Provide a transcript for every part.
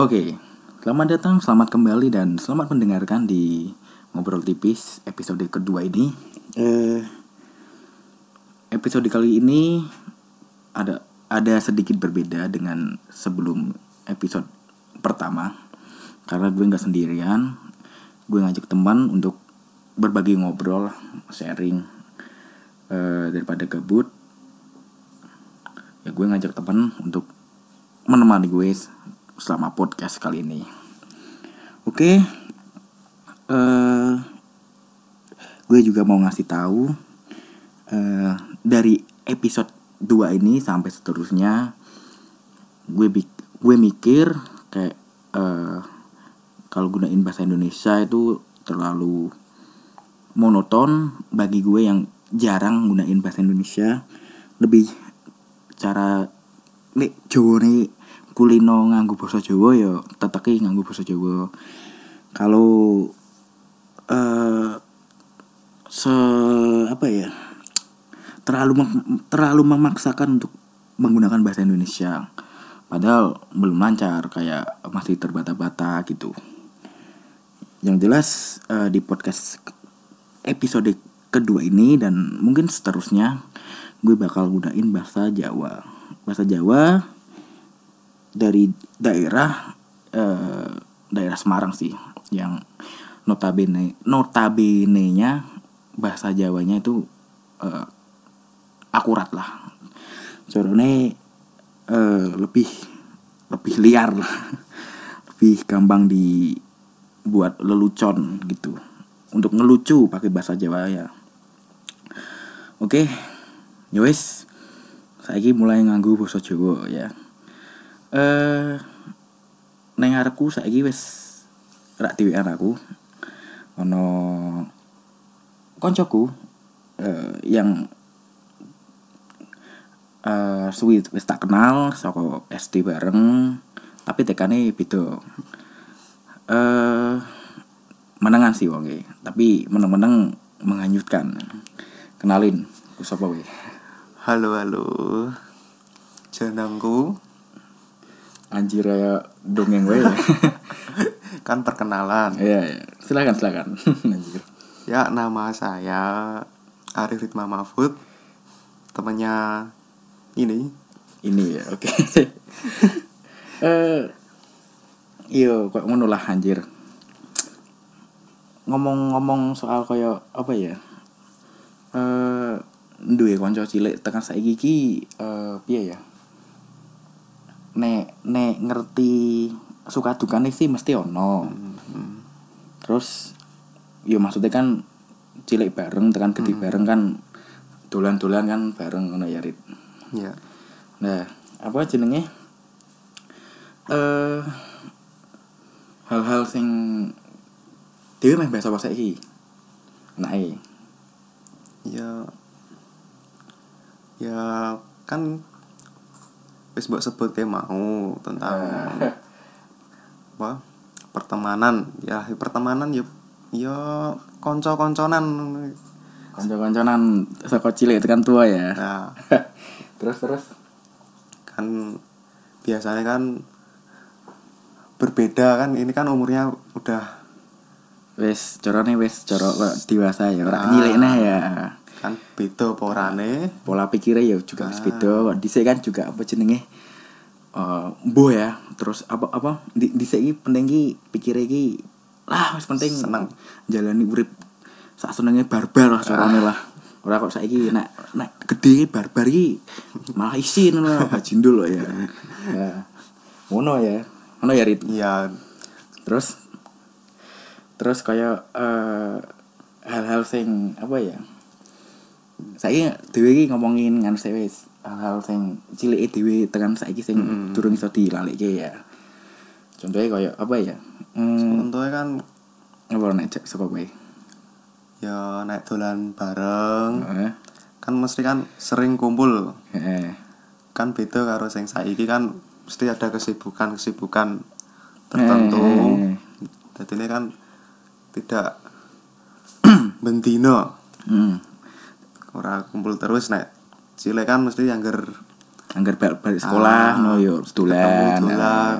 Oke, selamat datang, selamat kembali dan selamat mendengarkan di ngobrol tipis episode kedua ini. Eh, episode kali ini ada ada sedikit berbeda dengan sebelum episode pertama karena gue nggak sendirian, gue ngajak teman untuk berbagi ngobrol, sharing eh, daripada gabut. Ya gue ngajak teman untuk menemani gue selama podcast kali ini. Oke, eh gue juga mau ngasih tahu eh dari episode 2 ini sampai seterusnya gue gue mikir kayak eh kalau gunain bahasa Indonesia itu terlalu monoton bagi gue yang jarang gunain bahasa Indonesia lebih cara nek Jawa nih kulino nganggo basa Jawa ya teteki nganggo basa Jawa. Kalau eh se apa ya terlalu terlalu memaksakan untuk menggunakan bahasa Indonesia. Padahal belum lancar kayak masih terbata-bata gitu. Yang jelas eh, di podcast episode kedua ini dan mungkin seterusnya gue bakal gunain bahasa Jawa. Bahasa Jawa dari daerah eh, daerah Semarang sih yang notabene notabene nya bahasa Jawanya itu eh, akurat lah. Soalnya eh, lebih lebih liar lah. Lebih gampang dibuat lelucon gitu. Untuk ngelucu pakai bahasa Jawa ya. Oke wis saiki mulai nganggo basa Jawa ya. Eh neng arepku saiki wis rak dhewean aku ono koncoku eh, yang eh suwi wis tak kenal saka SD bareng tapi tekane beda. Eh menengan sih wonge tapi meneng-meneng menghanyutkan. Kenalin ku sapa Halo halo. Jenengku? Anjir ya dongeng we ya. Kan perkenalan. Iya, iya. silakan silakan. Anjir. Ya nama saya Arif Ritma Mahfud. Temannya ini. Ini ya oke. Eh iyo kok ngono lah anjir. Ngomong-ngomong soal koyo apa ya? Eh duwe kanca cilik tekan saiki iki eh piye ya? Nek nek ngerti suka dukane sih mesti ono. Terus yo maksudnya kan cilik bareng tekan gede bareng kan dolan-dolan kan bareng ngono ya Rit. Ya. Nah, apa jenenge? Eh hal-hal sing dhewe meh bahasa bahasa iki. Ya Ya kan Wis mbok sebut kayak mau Tentang Apa Pertemanan Ya pertemanan ya Ya konco-konconan Kanca-kancanan saka cilik tekan tua ya. Nah terus terus kan biasanya kan berbeda kan ini kan umurnya udah wis carane wis kok dewasa ya, ora Ah. cilik nah ya. Kan beda porane Pola pikirnya ya juga wis beda. Kok dhisik kan juga apa jenenge? Eh mbuh ya. Terus apa apa di dhisik iki penting ki pikire iki lah wis penting Seneng. jalani urip sak senenge barbar lah carane lah. Ora kok saiki nek nek gede barbar iki malah isin ngono bajindul loh ya. Ya. Ngono ya. Ngono ya Rit. ya Terus terus kayak eh hal-hal sing apa ya? Dhewe iki ngomongin ngan wis hal-hal sing cilike dhewe tekan saiki sing Mm-mm. durung iso ya. Contohnya kayak apa ya? Hmm, contohnya kan apa nek saka kowe? ya naik dolan bareng Heeh. kan mesti kan sering kumpul Heeh. kan beda karo sing saiki kan mesti ada kesibukan kesibukan tertentu jadi ini kan tidak bendino Hmm. Ora kumpul terus nek cilik kan mesti angger anggar balik, balik sekolah Ah, no yo dolan nah.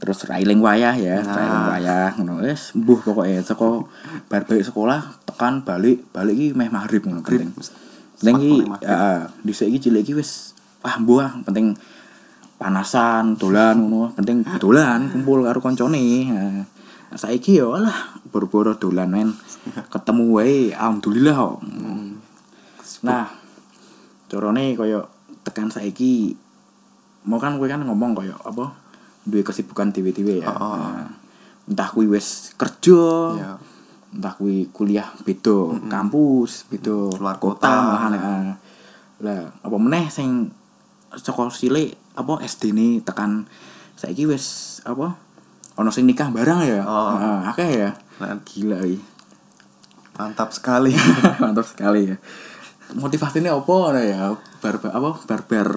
terus railing wayah ya Nah. railing wayah ngono. Wis mbuh pokoke saka bar balik sekolah tekan balik balik iki meh maghrib ngono penting. Penting iki heeh dhisik iki cilik iki wis wah mbuh ah, penting panasan dolan ngono penting dolan kumpul karo koncone nah, saiki yo alah boro-boro dolan men. Ketemu wae alhamdulillah kok nah carane koyo tekan saiki mau kan kowe kan ngomong koyo apa duwe kesibukan dhewe-dhewe ya Oh. Nah, entah kuwi wis kerja Iya. entah kuwi kuliah beda kampus beda Keluar kota kota. malahan ya. lah apa meneh sing saka cilik apa SD ini tekan saiki wis apa ono sing nikah bareng ya Oh. Heeh, akeh ya Nah, gila iki mantap sekali mantap sekali ya motivasinya apa? Ngono ya barbar apa barbar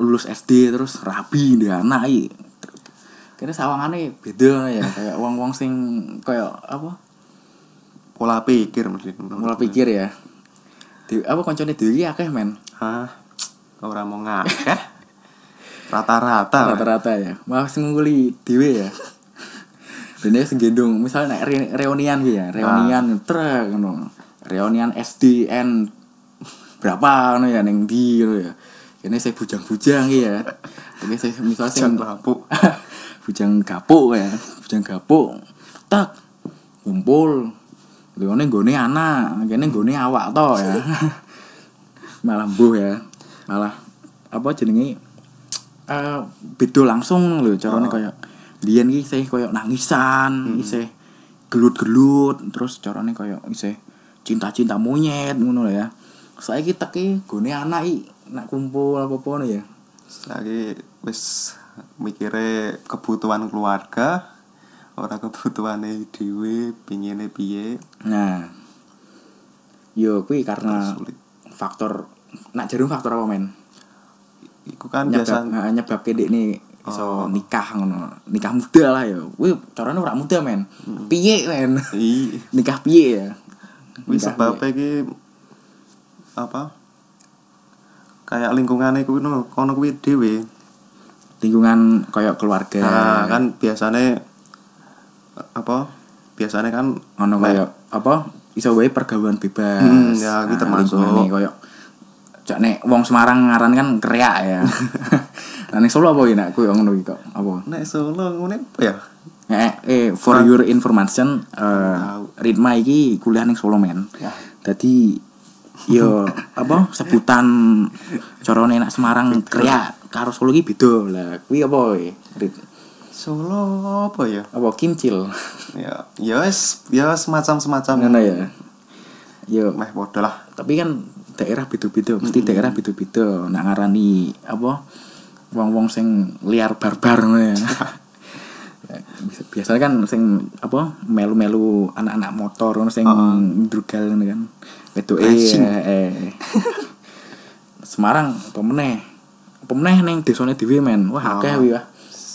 lulus SD terus rabi di anak iki kene sawangane beda ngono ya. Kayak wong-wong sing kayak apa? Pola pikir mesti mulai pikir ya. Di apa koncone dhewe iki akeh men? Ah ora mau ngakeh. Rata-rata rata-rata ya. Malah sing nguli dhewe ya. Dene sing gendong misalnya nek re- reunian gitu ya. Reunian trek ngono reunian SDN berapa ngono ya ning ndi ngono ya ini saya bujang-bujang ya ini saya misalnya Bujang lapuk. bujang gapuk ya bujang gapuk tak kumpul Gone gone anak, kene gone awak to ya. malah mbuh ya. Malah apa jenenge eh beda langsung lho carane Oh. kaya biyen ki isih kaya nangisan, isih gelut-gelut, terus carane kaya isih cinta-cinta monyet ngono ya. Saiki teki gone anak iki nak kumpul apa-apa ngono ya. lagi wis mikire kebutuhan keluarga ora kebutuhane dhewe pingine piye Nah. Yo kuwi karena Sulit. faktor nak jarum faktor apa men? iku kan nyebab biasa uh, nyebabke dekne iso Oh. nikah ngono. Nikah muda lah ya. Kuwi carane ora muda men. Piye men? i nikah piye ya? Wis sebabnya iki apa kayak lingkungane kuwi no kono kuwi dhewe lingkungan kayak keluarga. nah kan biasane apa biasane kan ono nek- kayak apa? Iso wae pergaulan bebas. Hmm, ya, kuwi termasuk. lingkungane kayak cak nek wong Semarang ngaran kan kreak ya. Nah ning Solo apa iki nak kuwi ngono iki kok? Apa? nek Solo ngene apa ya Eh, eh for your information, eh Tahu. Ritma iki kuliah ning Solo men. Ya. Dadi yo apa sebutan carane nak Semarang kriya karo Solo iki beda. Lah kuwi apa we? Rit? Solo apa ya Apa kimcil? ya ya wis ya semacam semacam Ngono ya. Yo, meh padha lah tapi kan daerah beda-beda, mesti daerah beda-beda. Nak ngarani apa wong-wong sing liar barbar ngono ya. Biasa- Biasanya kan sing apa melu-melu anak-anak motor ngono sing drugal ngono kan. Wedoke Racing. eh, eh. Semarang apa meneh? Apa meneh ning desane dhewe men. Wah akeh kuwi wah.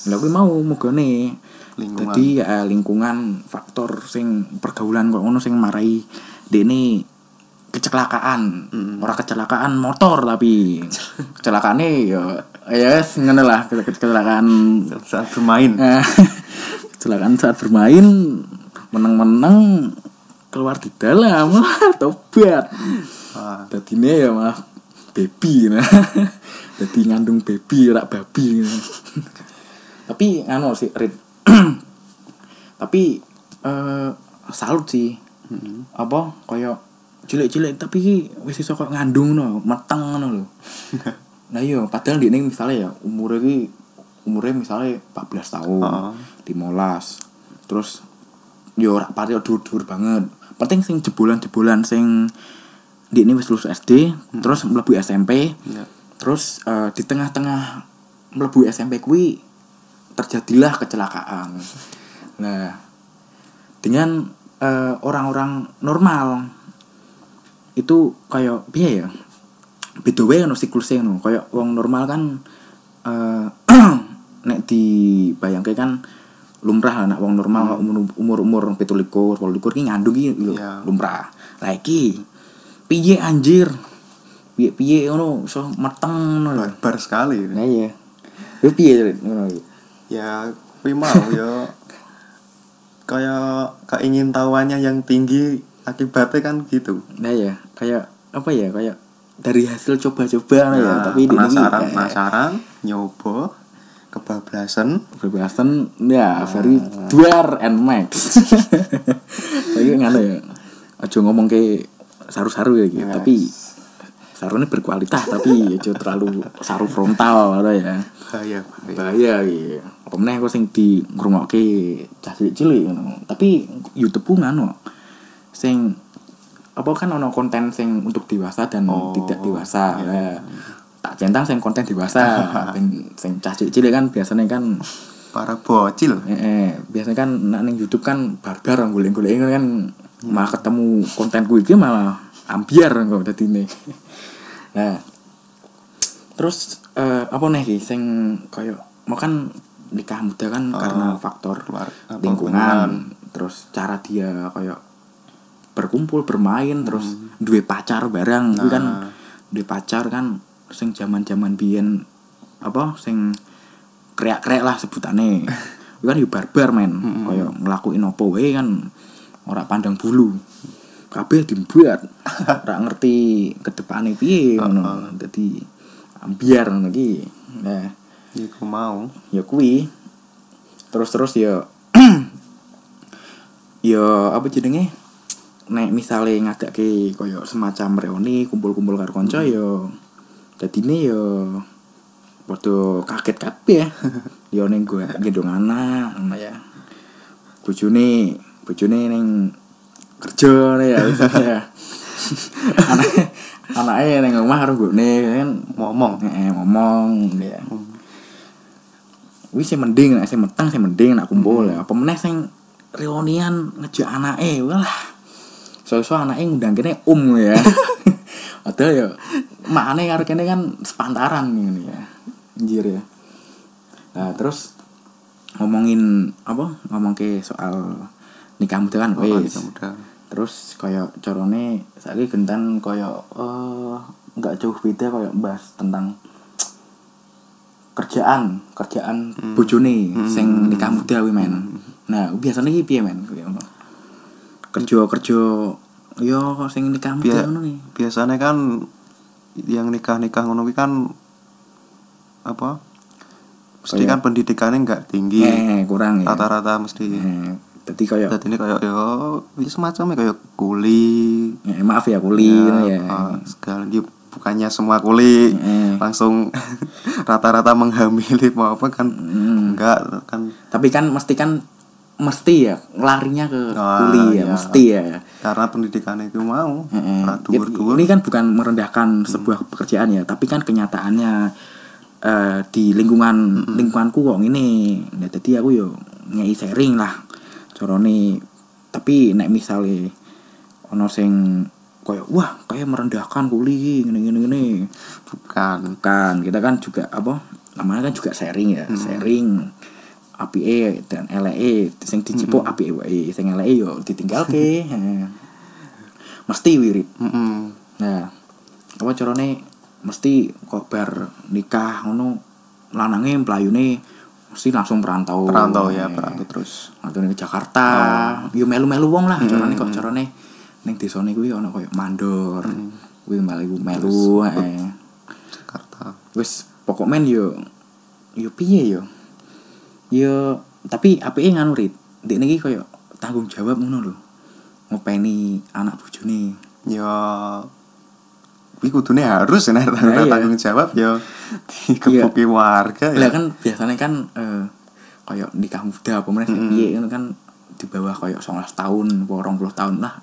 Lah kuwi mau mugane Lingkungan. Jadi ya lingkungan faktor sing pergaulan kok ngono sing marai dene kecelakaan. Ora kecelakaan motor tapi kecelakaane ya ya yes, ngono lah ke- kecelakaan. Saat bermain. Eh, kecelakaan saat bermain menang-menang keluar di dalam tobat. Wah, dadine ya mah baby nah. Dadi ngandung baby rak babi tapi anu sih Rit. Tapi eh salut sih. Apa kaya cilik-cilik tapi wis iso kok ngandung no meteng ngono lho nah iya padahal dia misalnya ya umurnya iki umurnya misalnya 14 tahun Heeh. 15 terus yo ora pati dur-dur banget. Penting sing jebolan-jebolan sing di ini wis lulus SD terus mlebu SMP Iya. terus eh, di tengah-tengah mlebu SMP kuwi terjadilah kecelakaan. Nah dengan eh, orang-orang normal itu kayak piye ya beda wae ono siklusnya ngono. Kayak wong normal kan eh nek dibayangke kan lumrah lah nek wong normal kok umur umur umur 17 18 ki ngandung ki lho Iya. lumrah. Lah iki piye anjir? Piye-piye ngono iso meteng ngono lho. barbar sekali Nah iya. Yo piye ngono ya kuwi mau ya kayak keingin tahuannya yang tinggi akibatnya kan gitu. Nah iya, kayak apa ya? Kayak dari hasil coba-coba ya, Nah, tapi di penasaran ini penasaran nyoba kebablasan Kebebasan ya very duar and max. Kayak ngono ya. Aja ngomong ke saru-saru ya gitu, Yes. tapi sarunya berkualitas tapi aja terlalu saru frontal ngono ya. bahaya bahaya gitu. Apa meneh kok sing di ngrungokke cah cilik-cilik. Tapi YouTube ku ngono. Sing apa kan ono konten sing untuk dewasa dan Oh, tidak dewasa. ya. Tak centang sing konten dewasa, ben sing cah cilik-cilik kan biasanya kan para bocil. Eh, eh, biasanya kan nak ning YouTube kan barbar golek-golek kan malah ketemu konten gue iki malah ambiar kok dadi ini. Nah, terus eh, apa nih sing kaya mau kan nikah muda kan karena faktor keluar- lingkungan, terus cara dia kayak berkumpul bermain terus duwe pacar bareng. Kan Nah. duwe pacar kan sing zaman-zaman biyen apa sing krek-krek lah sebutane. Kan yo barbar men. Kaya ngelakuin apa wae kan ora pandang bulu. Kabeh dibuat. Ora ngerti kedepane piye ngono. Dadi ambiar ngono iki. Nah. Iku mau. Ya kuwi. Terus terus ya ya apa jenenge nek misale ngadake kaya semacam reuni kumpul-kumpul karo kanca ya dadine ya padha kaget kabeh. Ya ya ning gue gendong anak ngono ya. Bojone bojone ning kerja ya misalnya anak anaknya ning omah karo gone kan ngomong eh ngomong ya. Wis sing mending nek sing meteng sing mending nak kumpul ya. Apa meneh sing reunian ngejak anake walah so-so anake ngundang kene um ya. Padahal ya makane karo kene kan sepantaran ngene ya anjir ya. Nah terus ngomongin apa? Ngomong ke soal nikah muda kan Oh, wis. nikah muda. terus kayak carane saiki gentan kayak eh nggak jauh beda kayak bahas tentang kerjaan kerjaan bojone sing nikah muda kuwi men. Nah biasanya iki piye men kuwi ngono kerja kerja yo sing nikah muda Bia- ngono nih biasanya kan yang nikah nikah ngono kuwi kan apa mesti Kayak- kan pendidikannya nggak tinggi. Eh kurang ya. Rata-rata mesti. Eh, jadi kayak jadi ini kayak ya ya semacamnya kayak kuli. Eh, maaf ya kuli ngono ya. ah, segala ya, bukannya semua kuli. Eh. langsung rata-rata menghamili mau apa kan Hmm. enggak kan. Tapi kan mesti kan mesti ya larinya ke Ah, kuli ya iya. mesti ya karena pendidikan itu mau dhuwur-dhuwur. Ini kan bukan merendahkan sebuah pekerjaan ya, tapi kan kenyataannya eh, di lingkungan lingkunganku kok ini. Nah, jadi aku yo ngei sharing lah. Corone tapi nek misale ono sing koyo wah kayak merendahkan kuli ngene ngene ngene. bukan Bukan, kita kan juga apa? Namanya kan juga sharing ya, sharing APE dan LE sing dicipok APE wae, sing LE yo ditinggalke. Mesti wirid. Mm-mm. Nah, apa carane mesti kok bar nikah ngono lanange mlayune mesti langsung perantau. perantau ya Eh, perantau terus Perantau ke Jakarta. Yo melu-melu wong lah carane kok carane ning desane kuwi ana koyo mandor. Kuwi melu melu eh. Jakarta Wis pokok men yo yo piye yo. Yo tapi apike nganu rit. Ndek iki koyo tanggung jawab ngono lho. Ngopeni anak bojone. ya Wih kudune harus ya tanggung, Nah, iya. tanggung jawab ya dikepuki warga Lah ya. kan biasanya kan eh kayak nikah muda apa meneh sing piye ngono kan di bawah kayak 19 tahun apa 20 tahun lah.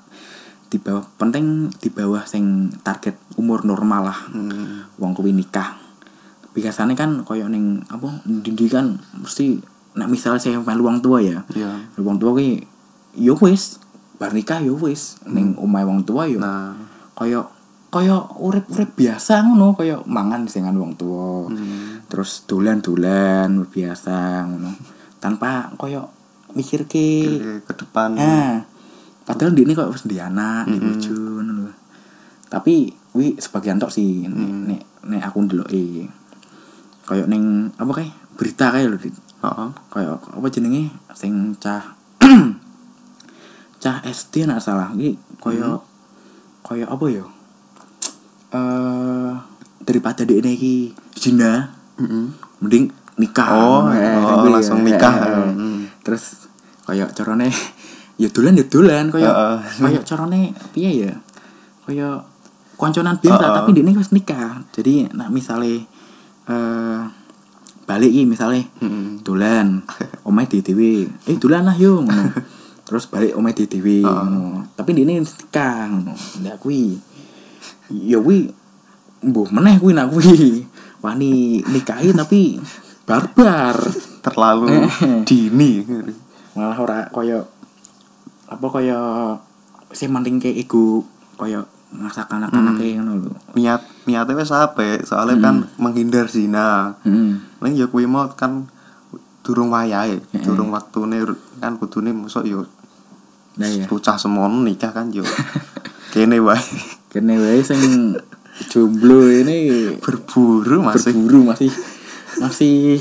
Di bawah penting di bawah sing target umur normal lah. Hmm. Wong kuwi nikah. Biasanya kan kayak ning apa pendidikan mesti nek misalnya saya melu wong tua ya. Iya. Wong tua ki yo wis bar nikah yo wis. Ning omahe wong tua yo Nah, kaya kaya urip-urip biasa ngono kaya mangan dengan wong tua. Hmm. terus dolan-dolan biasa ngono. Tanpa kaya mikir ke ke, depan nah padahal dia ini kok wis di anak di bojo ngono lho. tapi wi sebagian tok sih nek nek, nek aku ndeloki. Kayak ning apa kayak berita kayak lho Dit. Heeh. kayak apa jenenge sing cah cah SD nek salah iki kaya kaya apa ya eh daripada dia iki zina Heeh. mending nikah Oh, Eh, oh, kuwi ya. langsung nikah. Eh, eh. Hmm. terus kaya carane ya dolan ya dolan kaya Heeh. kaya carane piye ya kaya konconan biasa Heeh. tapi dia wis nikah jadi nak misale eh balik iki misale Heeh. dolan omahe di dhewe eh dolan lah ngono. Terus balik omahe di dhewe ngono. Tapi dene nikah ngono. Ndak kuwi. Ya kuwi mbuh meneh kuwi nak kuwi. Wani nikahi tapi barbar. Terlalu dini. malah ora kaya apa kaya sing mending ke ego kaya masakan anak-anake ngono lho. Niat niatnya wis apik, soalnya kan menghindar zina. heeh Ning ya kuwi mau kan durung wayahe, durung waktune kan kudune mosok yo nah ya bocah semono nikah kan yo kene wae kene wae sing jomblo ini berburu masih berburu masih masih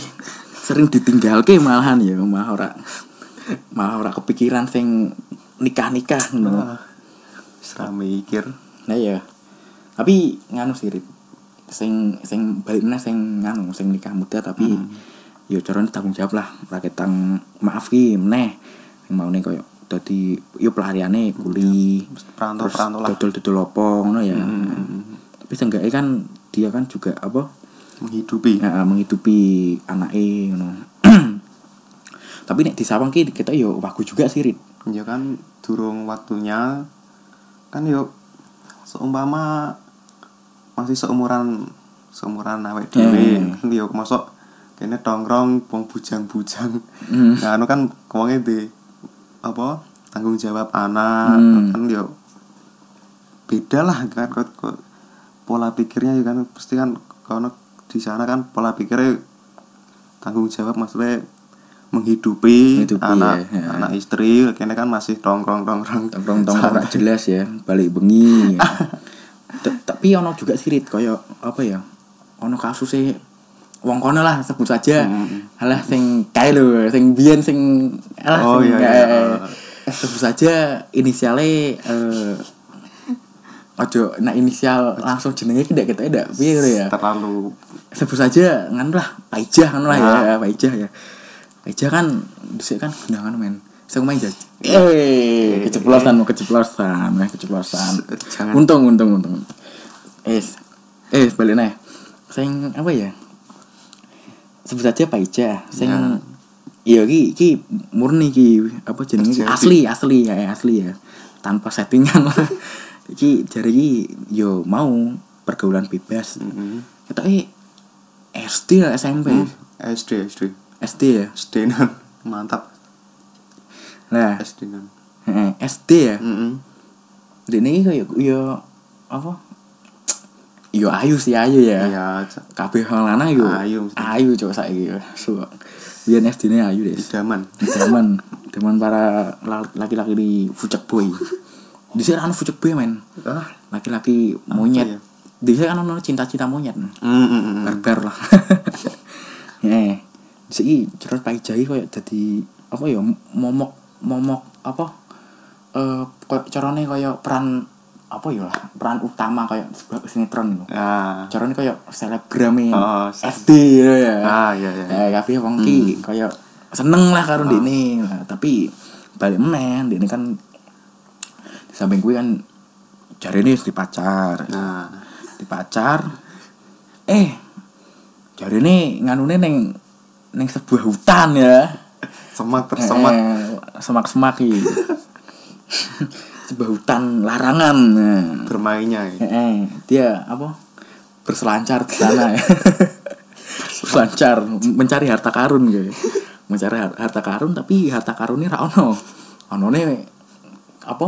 sering ditinggalke malahan ya malah ora malah ora kepikiran sing nikah-nikah ngono. Ah, Serah mikir. Nah ya. Tapi nganu sih Rit. Sing sing balik meneh sing nganu sing nikah muda tapi ya carane tanggung jawab lah. Ora ketang maaf ki meneh. Sing maune koyo dadi yo pelariane kuli. Perantau-perantau lah Dodol-dodol opo ngono ya. Tapi seenggaknya kan dia kan juga apa menghidupi. ya, menghidupi anake ngono. Tapi nek disawang ki kita yo bagus juga sih Rit. Ya kan durung waktunya kan yo seumpama masih seumuran seumuran awake dhewe Hmm. yo masuk kene tongkrong wong bujang-bujang. Hmm. Nah, anu kan wonge di apa tanggung jawab anak Hmm. kan yo beda lah kan kok, kok pola pikirnya ya kan pasti kan kalau di sana kan pola pikirnya tanggung jawab maksudnya menghidupi, Menghidupi, anak ya, ya. anak istri kayaknya kan masih tongkrong tongkrong tongkrong tongkrong jelas ya balik bengi ya. Tapi ono juga sirit koyo apa ya ono kasusnya wong kono lah sebut saja. Hmm. alah sing kae lho sing biyen sing alah Oh, sing iya, iya. sebut saja inisialnya eh ojo nah inisial langsung jenenge tidak kita tidak piye ya? Terlalu. Sebut saja ngan lah Paijah kan lah Nah. ya Paijah ya. Paijah kan dhisik kan gunangan men. Saya main jadi eh. Keceplosan mau keceplosan eh keceplosan. Untung untung untung eh eh balik nih sing apa ya? Sebut saja Paijah sing Ya. iya ki ki murni ki apa jenenge ki? Asli. Asli ya asli ya. Tanpa settingan lah. Iki jari ki yo mau pergaulan bebas. Mm-mm. kita eh SD lah SMP Hmm. SD SD SD ya? SD nan mantap. Nah SD nan SD ya? Mm-mm. di ini kayak yo apa yo ayu sih ayu ya. Ya c- kabeh wong lanang yo Ayu. ayu cok saiki. Suwe biyen SD ne ayu deh idaman. Zaman zaman para la- laki-laki di fucek boy. Di sini kan fucek boy men. Laki-laki ya? monyet. di sini kan ono cinta-cinta monyet. Mm-mm. barbar lah. Ya sih cerita pai jai kayak jadi apa ya momok momok apa eh kayak carane kayak peran apa ya lah peran utama kayak sebuah sinetron gitu ah carane kayak selebgram Oh, SD gitu ya. Ah ya ya eh tapi wong ki kayak seneng lah karo ini lah tapi balik meneh ini kan di samping gue kan cari ini di pacar nah di pacar eh jadi ini nganune neng neng sebuah hutan ya. Semak tersemak semak. Semak sebuah hutan larangan. Nah. bermainnya ya. Eh, eh, dia apa? Berselancar. Di sana. Ya berselancar mencari harta karun gitu mencari har- harta karun tapi harta karunnya ra ono. Ono apa?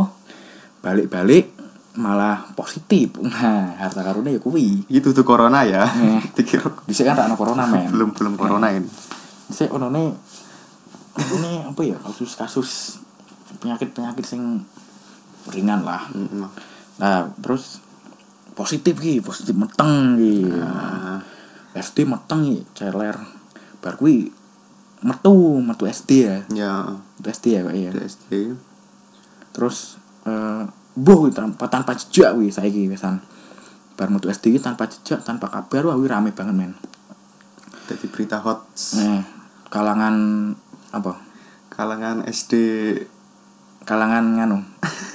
Balik-balik malah positif. Nah harta karunnya ya kuwi. Gitu tuh corona ya. Eh. dikira. Bisa kan ra ono corona men. belum belum corona ini. Bisa ono ne ini apa ya? Kasus-kasus penyakit-penyakit sing ringan lah. Mm-mm. Nah, terus positif ki positif meteng ki. Ah, SD meteng ki celer. Bar kuwi metu metu SD ya. Ya. Metu SD ya kok iya di SD terus eh boh tanpa tanpa jejak wi saiki wisan bar metu SD ki tanpa jejak tanpa kabar wah wi rame banget men. Jadi berita hot. Eh kalangan apa? Kalangan SD kalangan nganu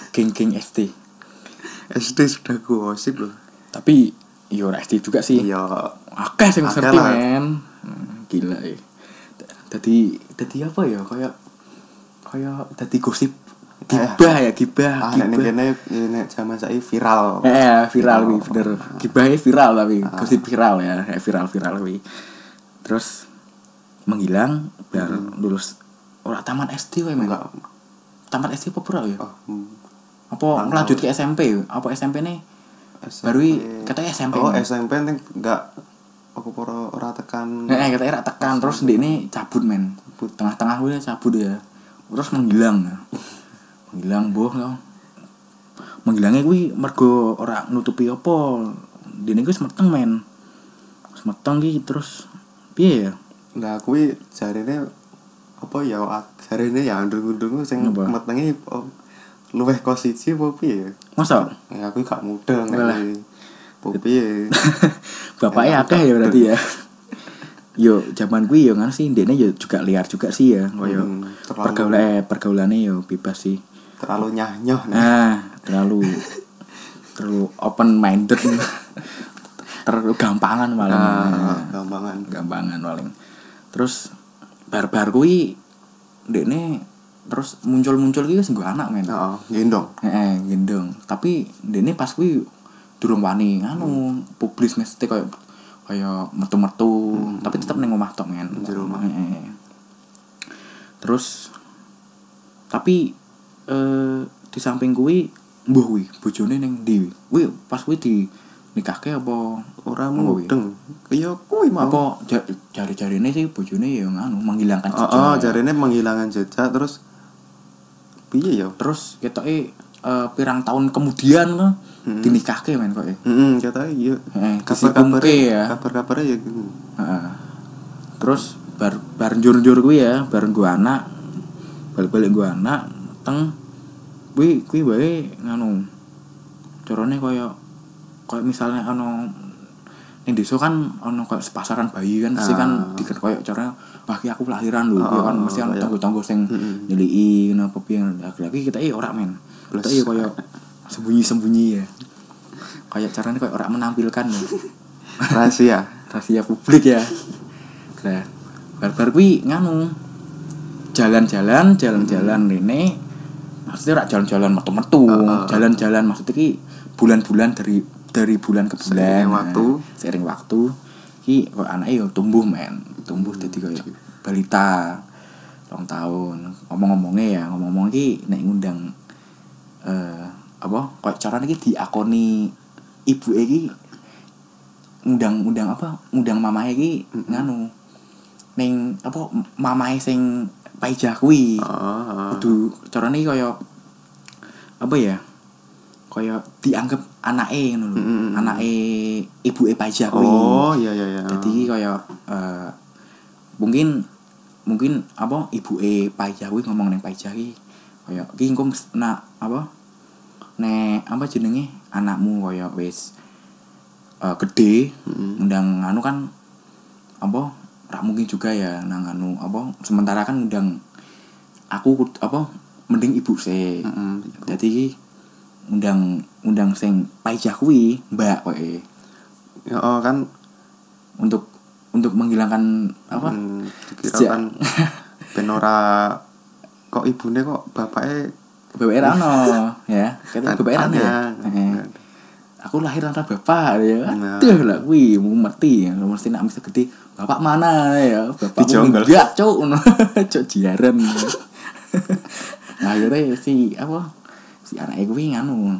geng-geng SD SD sudah gosip loh. Tapi yo ora SD juga sih. Iya. Akeh sing ngerti men. Hmm, gila ya jadi jadi apa ya kayak kayak jadi gosip. Gibah ya gibah ah gibah. nek zaman saya viral. Eh viral wi bener. Gibahnya viral tapi Ah. gosip viral ya viral viral wi terus menghilang biar lulus. Ora taman SD wae men taman SD apa pura ya? Oh hmm. apa Kurang lanjut ke SMP apa SMP nih? SMP. Baru katanya SMP oh nih. SMP nih enggak aku poro ora tekan. Eh, katanya rak tekan. Terus dia ini cabut men. Cabut. tengah-tengah gue cabut ya. Terus menghilang ya. menghilang boh no. menghilangnya gue mergo ora nutupi apa. Dia gue semeteng men. Semeteng gitu terus. Piye ya? Lah kuwi jarine apa ya jarine ya ndung-ndung sing Apa? metengi oh, luweh kos siji apa piye? masa Ya aku gak mudeng nek apa piye. bapaknya Enak, akeh ya berarti ya yo zaman gue yo kan sih ndekne yo juga liar juga sih ya koyo Hmm, pergaulan eh pergaulannya yo bebas sih Terlalu nyah-nyoh nih. Nah, terlalu terlalu open minded. terlalu gampangan malah. Ah, gampangan. gampangan paling. Terus bar-bar kuwi ndekne terus muncul-muncul wis nggo anak men. Heeh, gendong. Heeh, gendong. Tapi ndekne pas kuwi durung wani anu publis mesti koyo kaya metu-metu, tapi tetep ning omah tok men. Jero omah. Heeh. Terus tapi eh di samping kuwi mbuh kuwi bojone ning ndi? Kuwi pas kuwi di nikahke apa Ora kuwi? mudeng. Kaya kuwi mau. Apa ja- jari-jarine sih bojone ya nganu menghilangkan Oh, jejak. oh jarine menghilangkan jejak terus piye ya? Terus ketoke eh pirang tahun kemudian lo Hmm. dinikahke men kok. Heeh, kata iya. Heeh, Kabar-kabarnya disibungke ya. Kabar-kabarnya ya gitu. Heeh. Terus bar bar njur-njur kuwi ya, bar gua anak balik-balik gua anak teng kuwi kuwi wae nganu carane kaya kaya misalnya ana ning desa kan ana kaya sepasaran bayi kan mesti kan Ah. diken kaya caranya wah ki aku lahiran lho Oh, kan mesti kan kaya- tanggo-tanggo sing Mm-mm. nyeliki ngono apa piye lagi kita eh ora men kita Plus. eh kaya sembunyi-sembunyi ya kayak caranya kayak ora menampilkan ya Rahasia. rahasia publik ya nah barbar kuwi nganu jalan-jalan jalan-jalan rene maksudnya rak jalan-jalan metu-metu Heeh. jalan-jalan maksudnya ki bulan-bulan dari dari bulan ke bulan Seiring Nah, waktu. seiring waktu ki kok anaknya yo tumbuh men. Tumbuh jadi kayak balita rong tahun. Ngomong-ngomongnya ya ngomong-ngomong ki nek ngundang eh apa kok caranya ki diakoni ibu iki ngundang ngundang apa ngundang mamae ki nganu ning apa mamae sing paijah kuwi. Heeh. kudu carane iki kaya apa ya kaya dianggap anake ngono lho Mm-mm. anake ibuke paijah kuwi Oh, iya iya iya. jadi kaya eh, mungkin mungkin apa ibuke paijah kuwi ngomong ning paijah ki kaya ki engko nak apa nek apa jenenge anakmu kaya wis eh, gede Mm-mm. undang anu kan apa rak mungkin juga ya nang anu apa sementara kan undang aku apa mending ibu sih Heeh. jadi undang undang sing paijah kuwi mbak kowe. Ya oh, kan untuk untuk menghilangkan apa? Hmm, kan ben ora kok ibune kok bapaknya BBR Rano ya. Kata Kan BBR Rano ya. Heeh. aku lahir tanpa bapak ya. Nah. aduh lah kuwi mau ngerti ya mesti nak mesti gede bapak mana ya? Bapak enggak ngono cuk. Jiaran. Nah akhirnya si apa si anaknya kuwi nganu.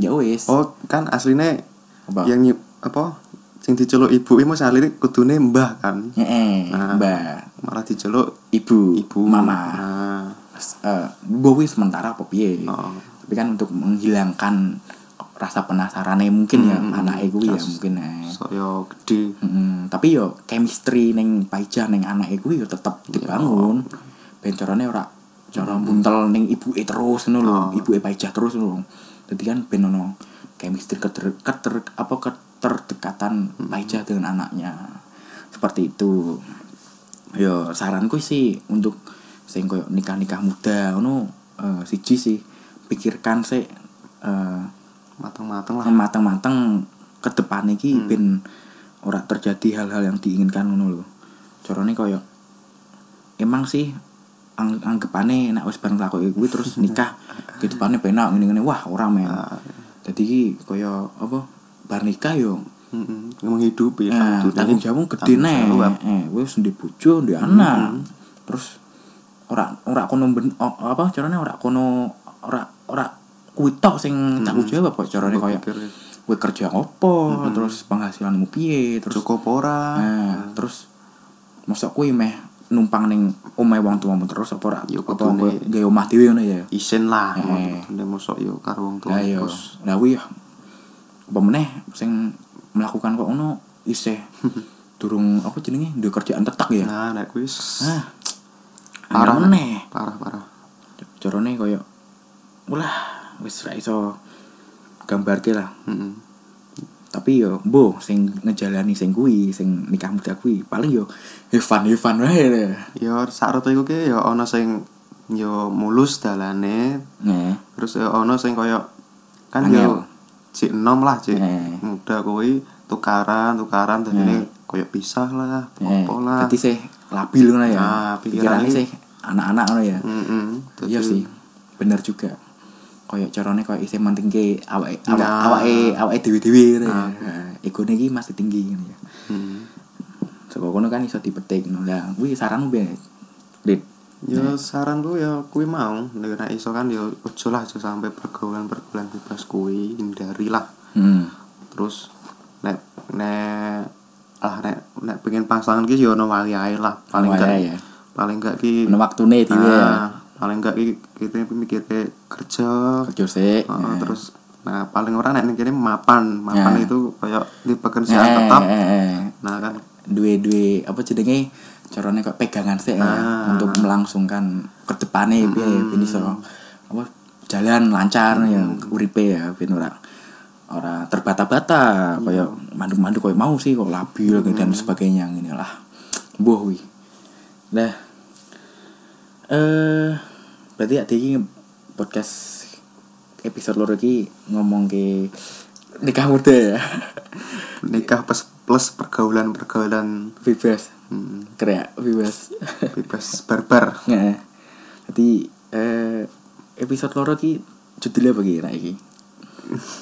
Ya wis. Oh kan aslinya Apa? yang nyip apa? Sing diceluk ibu iku saline kudune mbah kan? Heeh, Nah. mbak malah diceluk ibu ibu. mama. Nah. Eh gue wis sementara apa piye? Oh. tapi kan untuk menghilangkan rasa penasarannya mungkin ya Hmm, anake kuwi ya mungkin eh. saya gede. Mm, tapi yo chemistry neng paija neng anak kuwi yo tetep dibangun. Ben carane ora cara buntel ning ibuke terus ngono lho, Oh. ibuke paija terus ngono. Dadi kan ben ono chemistry keter, keter apa keterdekatan paija dengan anaknya. Seperti itu. Yo saranku sih untuk sing koyo nikah-nikah muda ngono eh, siji sih pikirkan sih eh, matang-matang lah matang-matang ke depan iki ben ora terjadi hal-hal yang diinginkan ngono lho. Carane koyo emang sih ang anggapane nek wis bareng lakoke kuwi terus nikah kehidupannya penak ngene-ngene. Wah ora men. Jadi iki koyo apa bar nikah yo. Mm-mm. menghidupi eh, Dunia tanggung jawabmu gede jawab. Eh, wis ndek bojo, ndek anak. Terus ora ora kono ben, apa carane ora kono ora ora kuwi tok sing tanggung jawab kok carane pikir, kowe kerja opo, terus penghasilanmu piye, terus cukup ora. Nah, terus mosok kuwi meh numpang ning omahe wong tuamu terus apa ora apa kudune. gawe omah dhewe ngono ya. isin lah Eh. Kudune mosok yo karo wong tua Lah yo, lah kuwi ya apa meneh sing melakukan kok ngono isih durung apa jenenge duwe kerjaan tetap ya. nah nek kuwi Ah. parah meneh. parah parah Carane koyo ulah wis ra iso gambarke lah. Mm-mm. Tapi yo mbo sing ngejalani sing kuwi, sing nikah muda kuwi paling yo Evan Evan wae yo sarute iku ki yo ana sing yo mulus dalane Nah, terus yo ana sing koyo kan Angel. yo cik enom lah cik Eh. muda kuwi tukaran tukaran dadine koyo pisah lah eh, apa lah Dadi sih labil ngono ya. Nah, pikirannya- sih anak-anak ngono ya. Mm-mm. Iya Dadi- sih. Bener juga. Kayak carane kayak isih mentingke awake Nah. awake awake dhewe-dhewe ngono ya. Nah, egone iki masih tinggi ngono ya. Mm. Saka kono kan iso dipetik ngono. Lah, kuwi saranmu piye? Dit. Yo saranku ya kuwi mau nek iso kan yo ojo lah aja sampai pergaulan-pergaulan bebas kuwi hindari lah. Hmm. Terus nek nek ah nek nek pengen pasangan ki yo ono wali ae lah paling enggak ya. paling enggak ki Ono waktune dhewe ya. Paling enggak ki kita mikir kerja. Kerja sik. Heeh, terus nah paling ora nek ning kene mapan. Mapan Nah. itu kayak di pekerjaan tetap. eh, eh. nah kan. Duwe-duwe apa jenenge carane kok pegangan sih ya. Ah. untuk melangsungkan ke depane piye ben iso. Apa jalan lancar ya uripe ya ben ora ora terbata-bata. Kaya mandu-mandu kaya mau sih kok labil dan sebagainya ngene lah. Mbuh wi nah eh berarti ada iki podcast episode loro iki ngomong ke nikah muda ya nikah plus, plus pergaulan-pergaulan bebas hmm, kreak bebas bebas barbar Nggak. Jadi eh episode loro ki judulnya Rak, iki?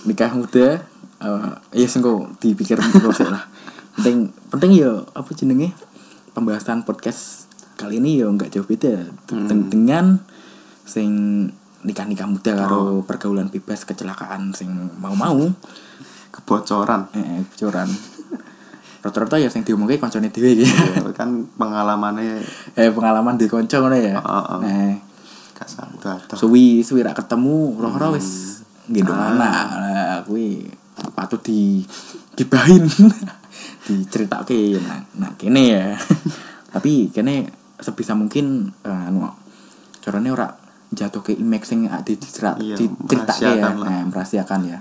Nikah muda. eh ya sing kok dipikir terus lah. Penting penting ya apa jenenge? Pembahasan podcast kali ini ya nggak jauh beda Ten- dengan sing nikah-nikah muda karo pergaulan bebas kecelakaan sing mau-mau. Kebocoran. Eh bocoran. Rata-rata ya sing diomongke koncone dhewe iki. Ya, kan pengalamannya eh pengalaman di konco ngono ya. Heeh. Nah, gak sadar suwi suwi rak ketemu roh-roh wis gendong anak. Nah kuwi patut di gibahin diceritake nah, nah kene ya. Tapi kene sebisa mungkin eh, anu carane ora jatuh ke image sing di dicerat Iya, diceritake ya. lah. nah, merahasiakan ya.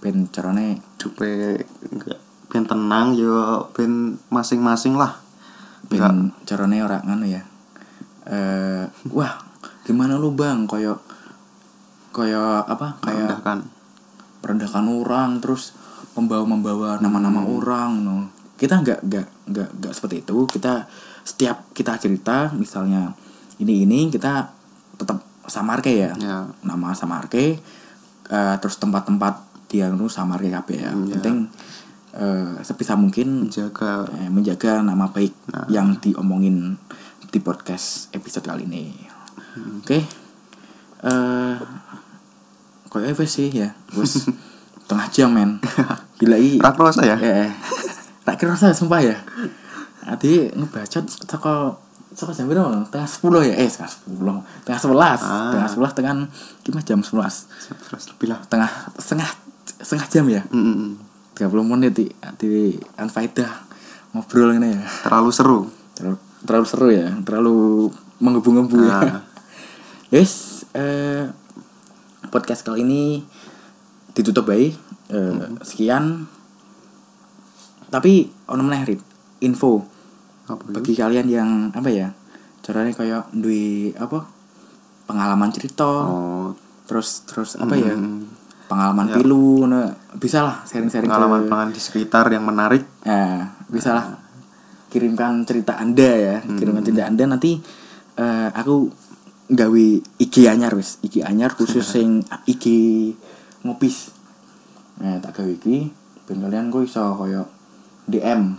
Ben carane dupe enggak ben tenang yo ben masing-masing lah. Ben enggak carane ora ngono ya. Eh wah gimana lu bang? Koyo koyo apa? Kayak kan merendahkan orang terus membawa membawa nama-nama orang no kita nggak nggak nggak nggak seperti itu. Kita setiap kita cerita misalnya ini ini kita tetap samarke ya ya nama samarke eh, terus tempat-tempat dia nu samarke kabeh ya Hmm, ya. penting eh, sebisa mungkin jaga eh, menjaga nama baik Nah. yang diomongin di podcast episode kali ini. Oke. Eh koyo wis sih ya. Wis tengah jam men. Gila i. rak prosa ya Eh, eh. tak kira saya sumpah ya. Adi ngebacot saka saka jam berapa? Tengah 10 ya? Eh, tengah 10. Tengah 11. Ah. Tengah 11 tengah gimana jam 11 Terus lebih lah tengah setengah setengah jam ya Mm, mm, mm. 30 menit di, di Anfaida ngobrol ini ya terlalu seru terlalu, terlalu seru ya terlalu menggebu-gebu ya Nah. Yes, eh, podcast kali ini ditutup baik. Eh, Sekian. Tapi ono meneh Rit, info? Bagi kalian yang apa ya? Caranya kayak duwe apa? Pengalaman cerita, oh terus terus apa ya? Hmm. Pengalaman Ya. pilu, nah, bisa lah sharing-sharing pengalaman pengalaman di sekitar yang menarik Nah, bisa lah kirimkan cerita anda ya kirimkan cerita anda nanti eh, aku gawe IG anyar wis IG anyar khusus sing IG ngopis nah tak gawe iki ben kalian gue iso koyo DM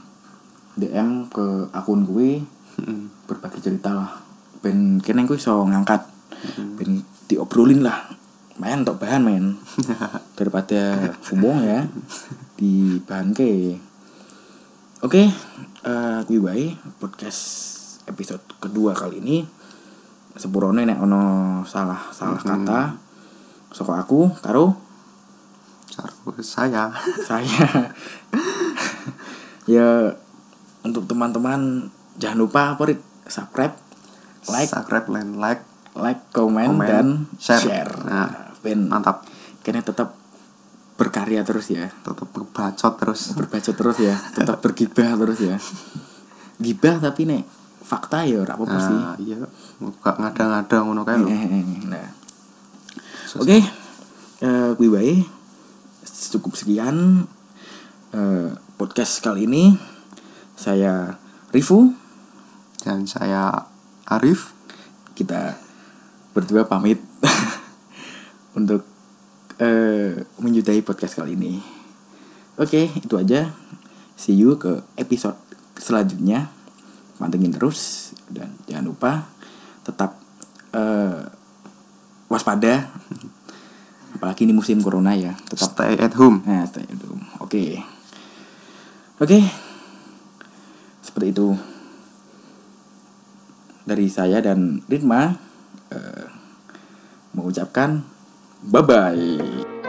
DM ke akun gue Mm. berbagi cerita lah. Ben kene gue iso ngangkat ben diobrolin lah. Main untuk bahan men. Daripada ngomong ya di bahan ke oke eh kuwi wae podcast episode kedua kali ini. Sepurone nek ono salah salah kata soko aku karo? Karo saya. Saya. Ya untuk teman-teman jangan lupa apa Rit? subscribe like. Subscribe dan like. Like comment, Komen, dan share. share, Nah, ben. mantap. Kayaknya tetap berkarya terus ya. Tetap bacot terus. Berbacot terus ya. Tetap bergibah terus ya. Gibah tapi nek fakta ya ora apa-apa sih. nah, iya. Gak ngada-ngada ngono kae lho. Nah. Oke eh kuwi wae. Cukup sekian eh, podcast kali ini saya Rifu dan saya Arif kita berdua pamit untuk eh menyudahi podcast kali ini. Oke, itu aja. See you ke episode selanjutnya. Pantengin terus dan jangan lupa tetap eh waspada. Apalagi ini musim corona ya, tetap stay at home Nah, stay at home. Oke. Oke. Seperti itu. Dari saya dan Ritma eh, mengucapkan bye bye.